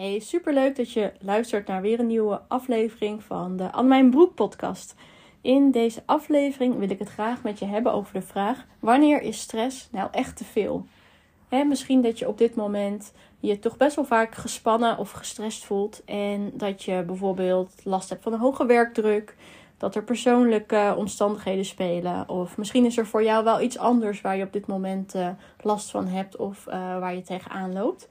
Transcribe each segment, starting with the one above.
Hey, superleuk dat je luistert naar weer een nieuwe aflevering van de Annemijn Broek podcast. In deze aflevering wil ik het graag met je hebben over de vraag: wanneer is stress nou echt te veel? Hè, misschien dat je op dit moment je toch best wel vaak gespannen of gestrest voelt en dat je bijvoorbeeld last hebt van een hoge werkdruk, dat er persoonlijke omstandigheden spelen of misschien is er voor jou wel iets anders waar je op dit moment uh, last van hebt of uh, waar je tegenaan loopt.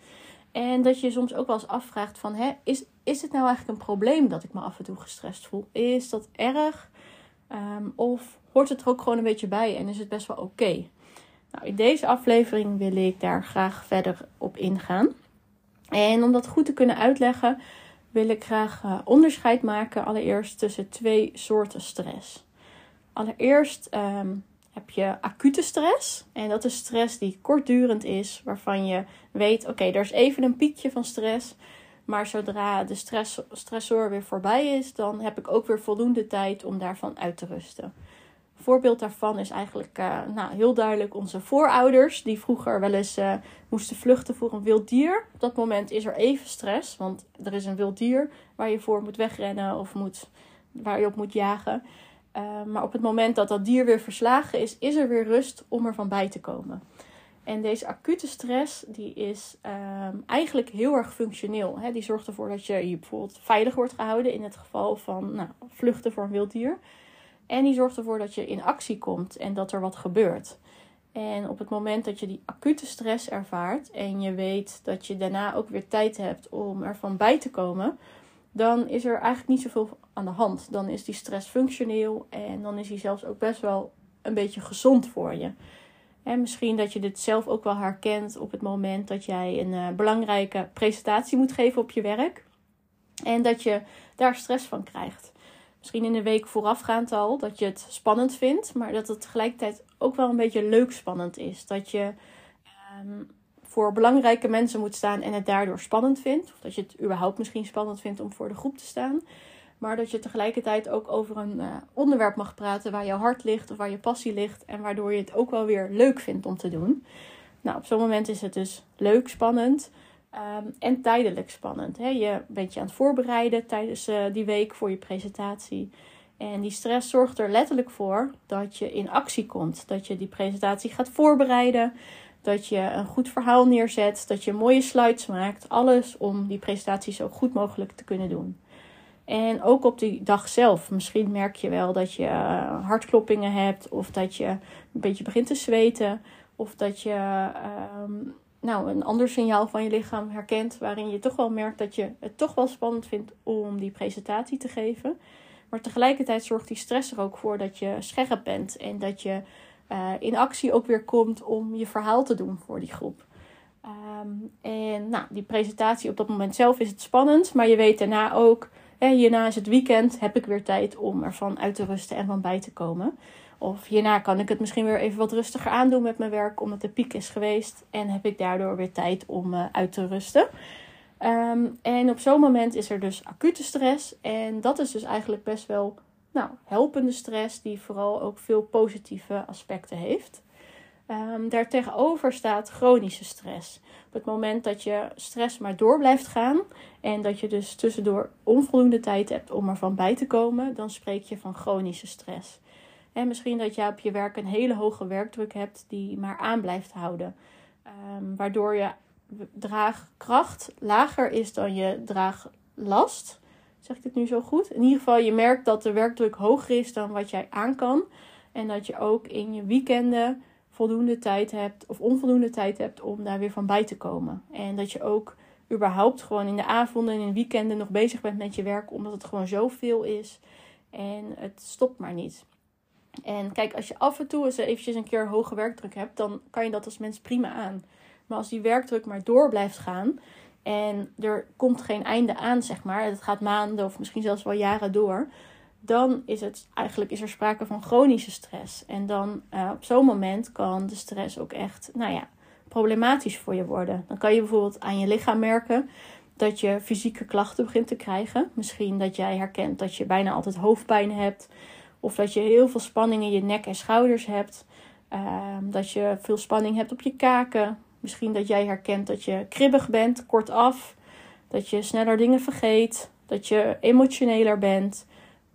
En dat je soms ook wel eens afvraagt van, hè, is, is het nou eigenlijk een probleem dat ik me af en toe gestrest voel? Is dat erg? Um, of hoort het er ook gewoon een beetje bij en is het best wel oké? Nou, in deze aflevering wil ik daar graag verder op ingaan. En om dat goed te kunnen uitleggen, wil ik graag uh, onderscheid maken allereerst tussen twee soorten stress. Allereerst um, heb je acute stress. En dat is stress die kortdurend is, waarvan je weet: oké, er is even een piekje van stress. Maar zodra de stress, stressor weer voorbij is, dan heb ik ook weer voldoende tijd om daarvan uit te rusten. Een voorbeeld daarvan is eigenlijk uh, nou, heel duidelijk onze voorouders, die vroeger wel eens uh, moesten vluchten voor een wild dier. Op dat moment is er even stress, want er is een wild dier waar je voor moet wegrennen of moet, waar je op moet jagen. Uh, maar op het moment dat dat dier weer verslagen is, is er weer rust om er van bij te komen. En deze acute stress die is um, eigenlijk heel erg functioneel. Hè? Die zorgt ervoor dat je je bijvoorbeeld veilig wordt gehouden in het geval van nou, vluchten voor een wild dier. En die zorgt ervoor dat je in actie komt en dat er wat gebeurt. En op het moment dat je die acute stress ervaart en je weet dat je daarna ook weer tijd hebt om ervan bij te komen, dan is er eigenlijk niet zoveel aan de hand. Dan is die stress functioneel en dan is die zelfs ook best wel een beetje gezond voor je. En misschien dat je dit zelf ook wel herkent op het moment dat jij een uh, belangrijke presentatie moet geven op je werk. En dat je daar stress van krijgt. Misschien in de week voorafgaand al dat je het spannend vindt, maar dat het tegelijkertijd ook wel een beetje leuk spannend is. Dat je um, voor belangrijke mensen moet staan en het daardoor spannend vindt. Of dat je het überhaupt misschien spannend vindt om voor de groep te staan. Maar dat je tegelijkertijd ook over een uh, onderwerp mag praten waar jouw hart ligt of waar je passie ligt. En waardoor je het ook wel weer leuk vindt om te doen. Nou, op zo'n moment is het dus leuk, spannend um, en tijdelijk spannend. Hè? Je bent je aan het voorbereiden tijdens uh, die week voor je presentatie. En die stress zorgt er letterlijk voor dat je in actie komt. Dat je die presentatie gaat voorbereiden dat je een goed verhaal neerzet, dat je mooie slides maakt. Alles om die presentatie zo goed mogelijk te kunnen doen. En ook op die dag zelf. Misschien merk je wel dat je uh, hartkloppingen hebt, of dat je een beetje begint te zweten, of dat je uh, nou, een ander signaal van je lichaam herkent, waarin je toch wel merkt dat je het toch wel spannend vindt om die presentatie te geven. Maar tegelijkertijd zorgt die stress er ook voor dat je scherp bent en dat je uh, in actie ook weer komt om je verhaal te doen voor die groep. Um, en nou, die presentatie op dat moment zelf is het spannend, maar je weet daarna ook, hè, hierna is het weekend, heb ik weer tijd om ervan uit te rusten en van bij te komen. Of hierna kan ik het misschien weer even wat rustiger aandoen met mijn werk, omdat de piek is geweest. En heb ik daardoor weer tijd om uh, uit te rusten. Um, en op zo'n moment is er dus acute stress. En dat is dus eigenlijk best wel nou, helpende stress, die vooral ook veel positieve aspecten heeft. Um, daartegenover staat chronische stress. Op het moment dat je stress maar door blijft gaan en dat je dus tussendoor onvoldoende tijd hebt om ervan bij te komen, dan spreek je van chronische stress. En misschien dat je op je werk een hele hoge werkdruk hebt die maar aan blijft houden, um, waardoor je draagkracht lager is dan je draaglast. Zeg ik dit nu zo goed? In ieder geval, je merkt dat de werkdruk hoger is dan wat jij aan kan. En dat je ook in je weekenden voldoende tijd hebt of onvoldoende tijd hebt om daar weer van bij te komen. En dat je ook überhaupt gewoon in de avonden en in weekenden nog bezig bent met je werk, omdat het gewoon zoveel is. En het stopt maar niet. En kijk, als je af en toe eens eventjes een keer hoge werkdruk hebt, dan kan je dat als mens prima aan. Maar als die werkdruk maar door blijft gaan, en er komt geen einde aan, zeg maar, het gaat maanden of misschien zelfs wel jaren door, dan is het eigenlijk is er sprake van chronische stress. En dan uh, op zo'n moment kan de stress ook echt, nou ja, problematisch voor je worden. Dan kan je bijvoorbeeld aan je lichaam merken dat je fysieke klachten begint te krijgen. Misschien dat jij herkent dat je bijna altijd hoofdpijn hebt. Of dat je heel veel spanning in je nek en schouders hebt. Uh, dat je veel spanning hebt op je kaken. Misschien dat jij herkent dat je kribbig bent, kortaf. Dat je sneller dingen vergeet. Dat je emotioneler bent.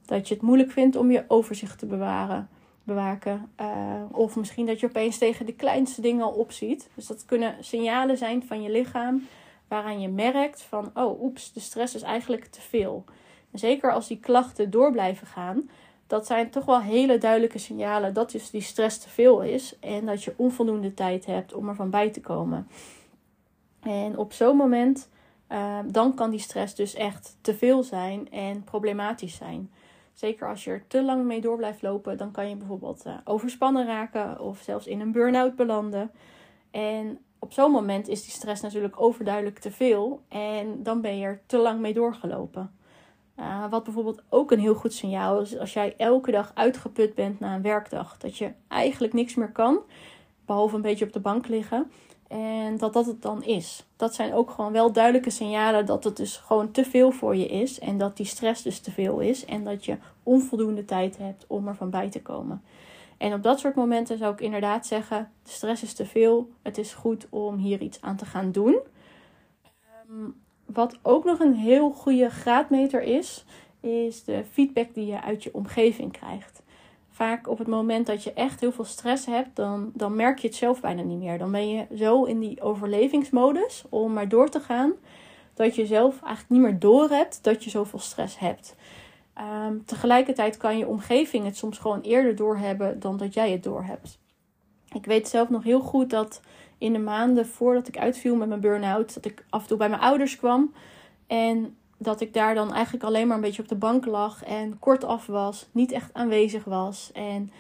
Dat je het moeilijk vindt om je overzicht te bewaren, bewaken. Uh, of misschien dat je opeens tegen de kleinste dingen al opziet. Dus dat kunnen signalen zijn van je lichaam waaraan je merkt van, oh oeps, de stress is eigenlijk te veel. En zeker als die klachten door blijven gaan, dat zijn toch wel hele duidelijke signalen dat dus die stress te veel is en dat je onvoldoende tijd hebt om ervan bij te komen. En op zo'n moment, uh, dan kan die stress dus echt te veel zijn en problematisch zijn. Zeker als je er te lang mee door blijft lopen, dan kan je bijvoorbeeld uh, overspannen raken of zelfs in een burn-out belanden. En op zo'n moment is die stress natuurlijk overduidelijk te veel en dan ben je er te lang mee doorgelopen. Uh, wat bijvoorbeeld ook een heel goed signaal is als jij elke dag uitgeput bent na een werkdag. Dat je eigenlijk niks meer kan, behalve een beetje op de bank liggen. En dat dat het dan is. Dat zijn ook gewoon wel duidelijke signalen dat het dus gewoon te veel voor je is. En dat die stress dus te veel is. En dat je onvoldoende tijd hebt om er van bij te komen. En op dat soort momenten zou ik inderdaad zeggen: de stress is te veel. Het is goed om hier iets aan te gaan doen. Ehm, wat ook nog een heel goede graadmeter is, is de feedback die je uit je omgeving krijgt. Vaak op het moment dat je echt heel veel stress hebt, dan, dan merk je het zelf bijna niet meer. Dan ben je zo in die overlevingsmodus om maar door te gaan, dat je zelf eigenlijk niet meer door hebt dat je zoveel stress hebt. Ehm, tegelijkertijd kan je omgeving het soms gewoon eerder doorhebben dan dat jij het doorhebt. Ik weet zelf nog heel goed dat in de maanden voordat ik uitviel met mijn burn-out, dat ik af en toe bij mijn ouders kwam. En dat ik daar dan eigenlijk alleen maar een beetje op de bank lag en kort af was, niet echt aanwezig was. En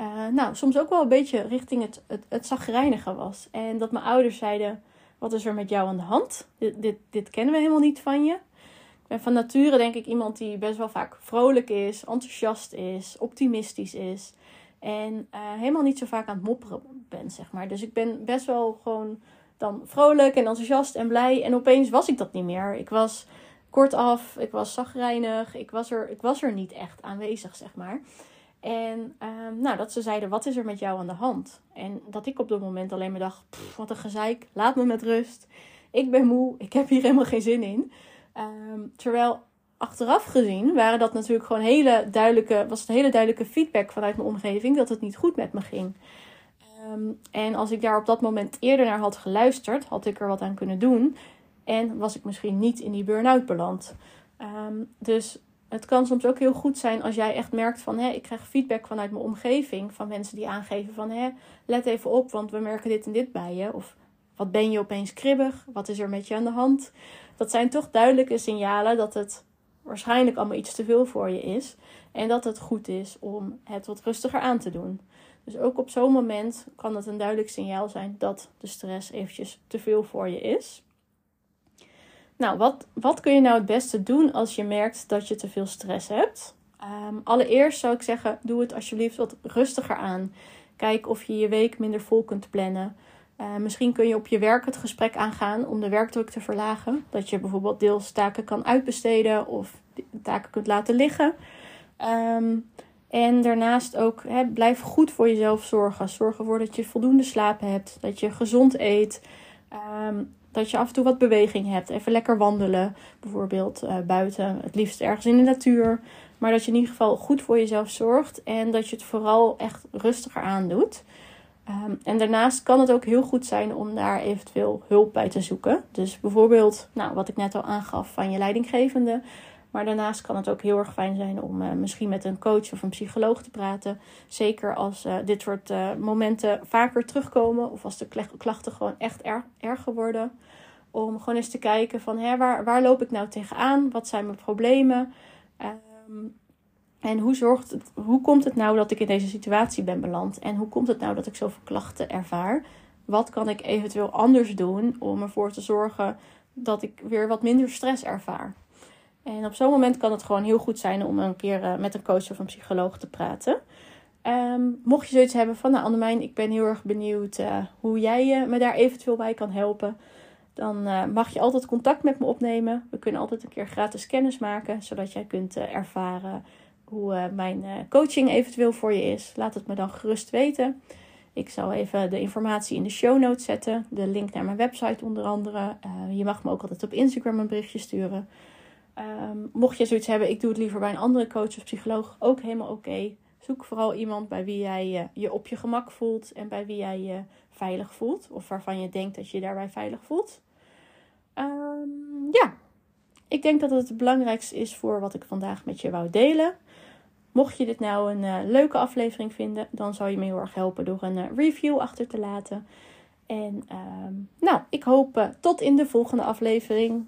uh, nou, soms ook wel een beetje richting het, het, het was. En dat mijn ouders zeiden: Wat is er met jou aan de hand? Dit, dit, dit kennen we helemaal niet van je. Ik ben van nature, denk ik, iemand die best wel vaak vrolijk is, enthousiast is, optimistisch is. En uh, helemaal niet zo vaak aan het mopperen ben, zeg maar. Dus ik ben best wel gewoon dan vrolijk en enthousiast en blij. En opeens was ik dat niet meer. Ik was kortaf, ik was zagrijnig. Ik was er, ik was er niet echt aanwezig, zeg maar. En uh, nou, dat ze zeiden, wat is er met jou aan de hand? En dat ik op dat moment alleen maar dacht, wat een gezeik, laat me met rust. Ik ben moe, ik heb hier helemaal geen zin in. Um, terwijl achteraf gezien waren dat natuurlijk gewoon hele duidelijke, was het hele duidelijke feedback vanuit mijn omgeving dat het niet goed met me ging. Um, en als ik daar op dat moment eerder naar had geluisterd, had ik er wat aan kunnen doen. En was ik misschien niet in die burn-out beland. Um, dus het kan soms ook heel goed zijn als jij echt merkt van... Hé, ik krijg feedback vanuit mijn omgeving van mensen die aangeven van... Hé, let even op, want we merken dit en dit bij je. Of wat ben je opeens kribbig? Wat is er met je aan de hand? Dat zijn toch duidelijke signalen dat het waarschijnlijk allemaal iets te veel voor je is. En dat het goed is om het wat rustiger aan te doen. Dus ook op zo'n moment kan het een duidelijk signaal zijn dat de stress eventjes te veel voor je is. Nou, wat, wat kun je nou het beste doen als je merkt dat je te veel stress hebt? Um, allereerst zou ik zeggen, doe het alsjeblieft wat rustiger aan. Kijk of je je week minder vol kunt plannen. Uh, misschien kun je op je werk het gesprek aangaan om de werkdruk te verlagen. Dat je bijvoorbeeld deels taken kan uitbesteden of taken kunt laten liggen. Um, en daarnaast ook, blijf goed voor jezelf zorgen. Zorg ervoor dat je voldoende slaap hebt, dat je gezond eet. Um, dat je af en toe wat beweging hebt. Even lekker wandelen, bijvoorbeeld uh, buiten. Het liefst ergens in de natuur. Maar dat je in ieder geval goed voor jezelf zorgt. En dat je het vooral echt rustiger aandoet. Um, en daarnaast kan het ook heel goed zijn om daar eventueel hulp bij te zoeken. Dus bijvoorbeeld, nou, wat ik net al aangaf van je leidinggevende. Maar daarnaast kan het ook heel erg fijn zijn om uh, misschien met een coach of een psycholoog te praten. Zeker als uh, dit soort uh, momenten vaker terugkomen of als de klachten gewoon echt er erger worden. Om gewoon eens te kijken van hè, waar, waar loop ik nou tegenaan? Wat zijn mijn problemen? Um, en hoe, zorgt het, hoe komt het nou dat ik in deze situatie ben beland? En hoe komt het nou dat ik zoveel klachten ervaar? Wat kan ik eventueel anders doen om ervoor te zorgen dat ik weer wat minder stress ervaar? En op zo'n moment kan het gewoon heel goed zijn om een keer uh, met een coach of een psycholoog te praten. Um, mocht je zoiets hebben van, nou Annemijn, ik ben heel erg benieuwd uh, hoe jij uh, me daar eventueel bij kan helpen. Dan mag je altijd contact met me opnemen. We kunnen altijd een keer gratis kennis maken, zodat jij kunt ervaren hoe mijn coaching eventueel voor je is. Laat het me dan gerust weten. Ik zal even de informatie in de show notes zetten. De link naar mijn website onder andere. Uh, je mag me ook altijd op Instagram een berichtje sturen. Um, mocht je zoiets hebben, ik doe het liever bij een andere coach of psycholoog, ook helemaal oké. Zoek vooral iemand bij wie jij je, je op je gemak voelt en bij wie jij je veilig voelt. Of waarvan je denkt dat je je daarbij veilig voelt. Ik denk dat het het belangrijkste is voor wat ik vandaag met je wou delen. Mocht je dit nou een uh, leuke aflevering vinden, dan zou je me heel erg helpen door een uh, review achter te laten. En um, nou, ik hoop uh, tot in de volgende aflevering.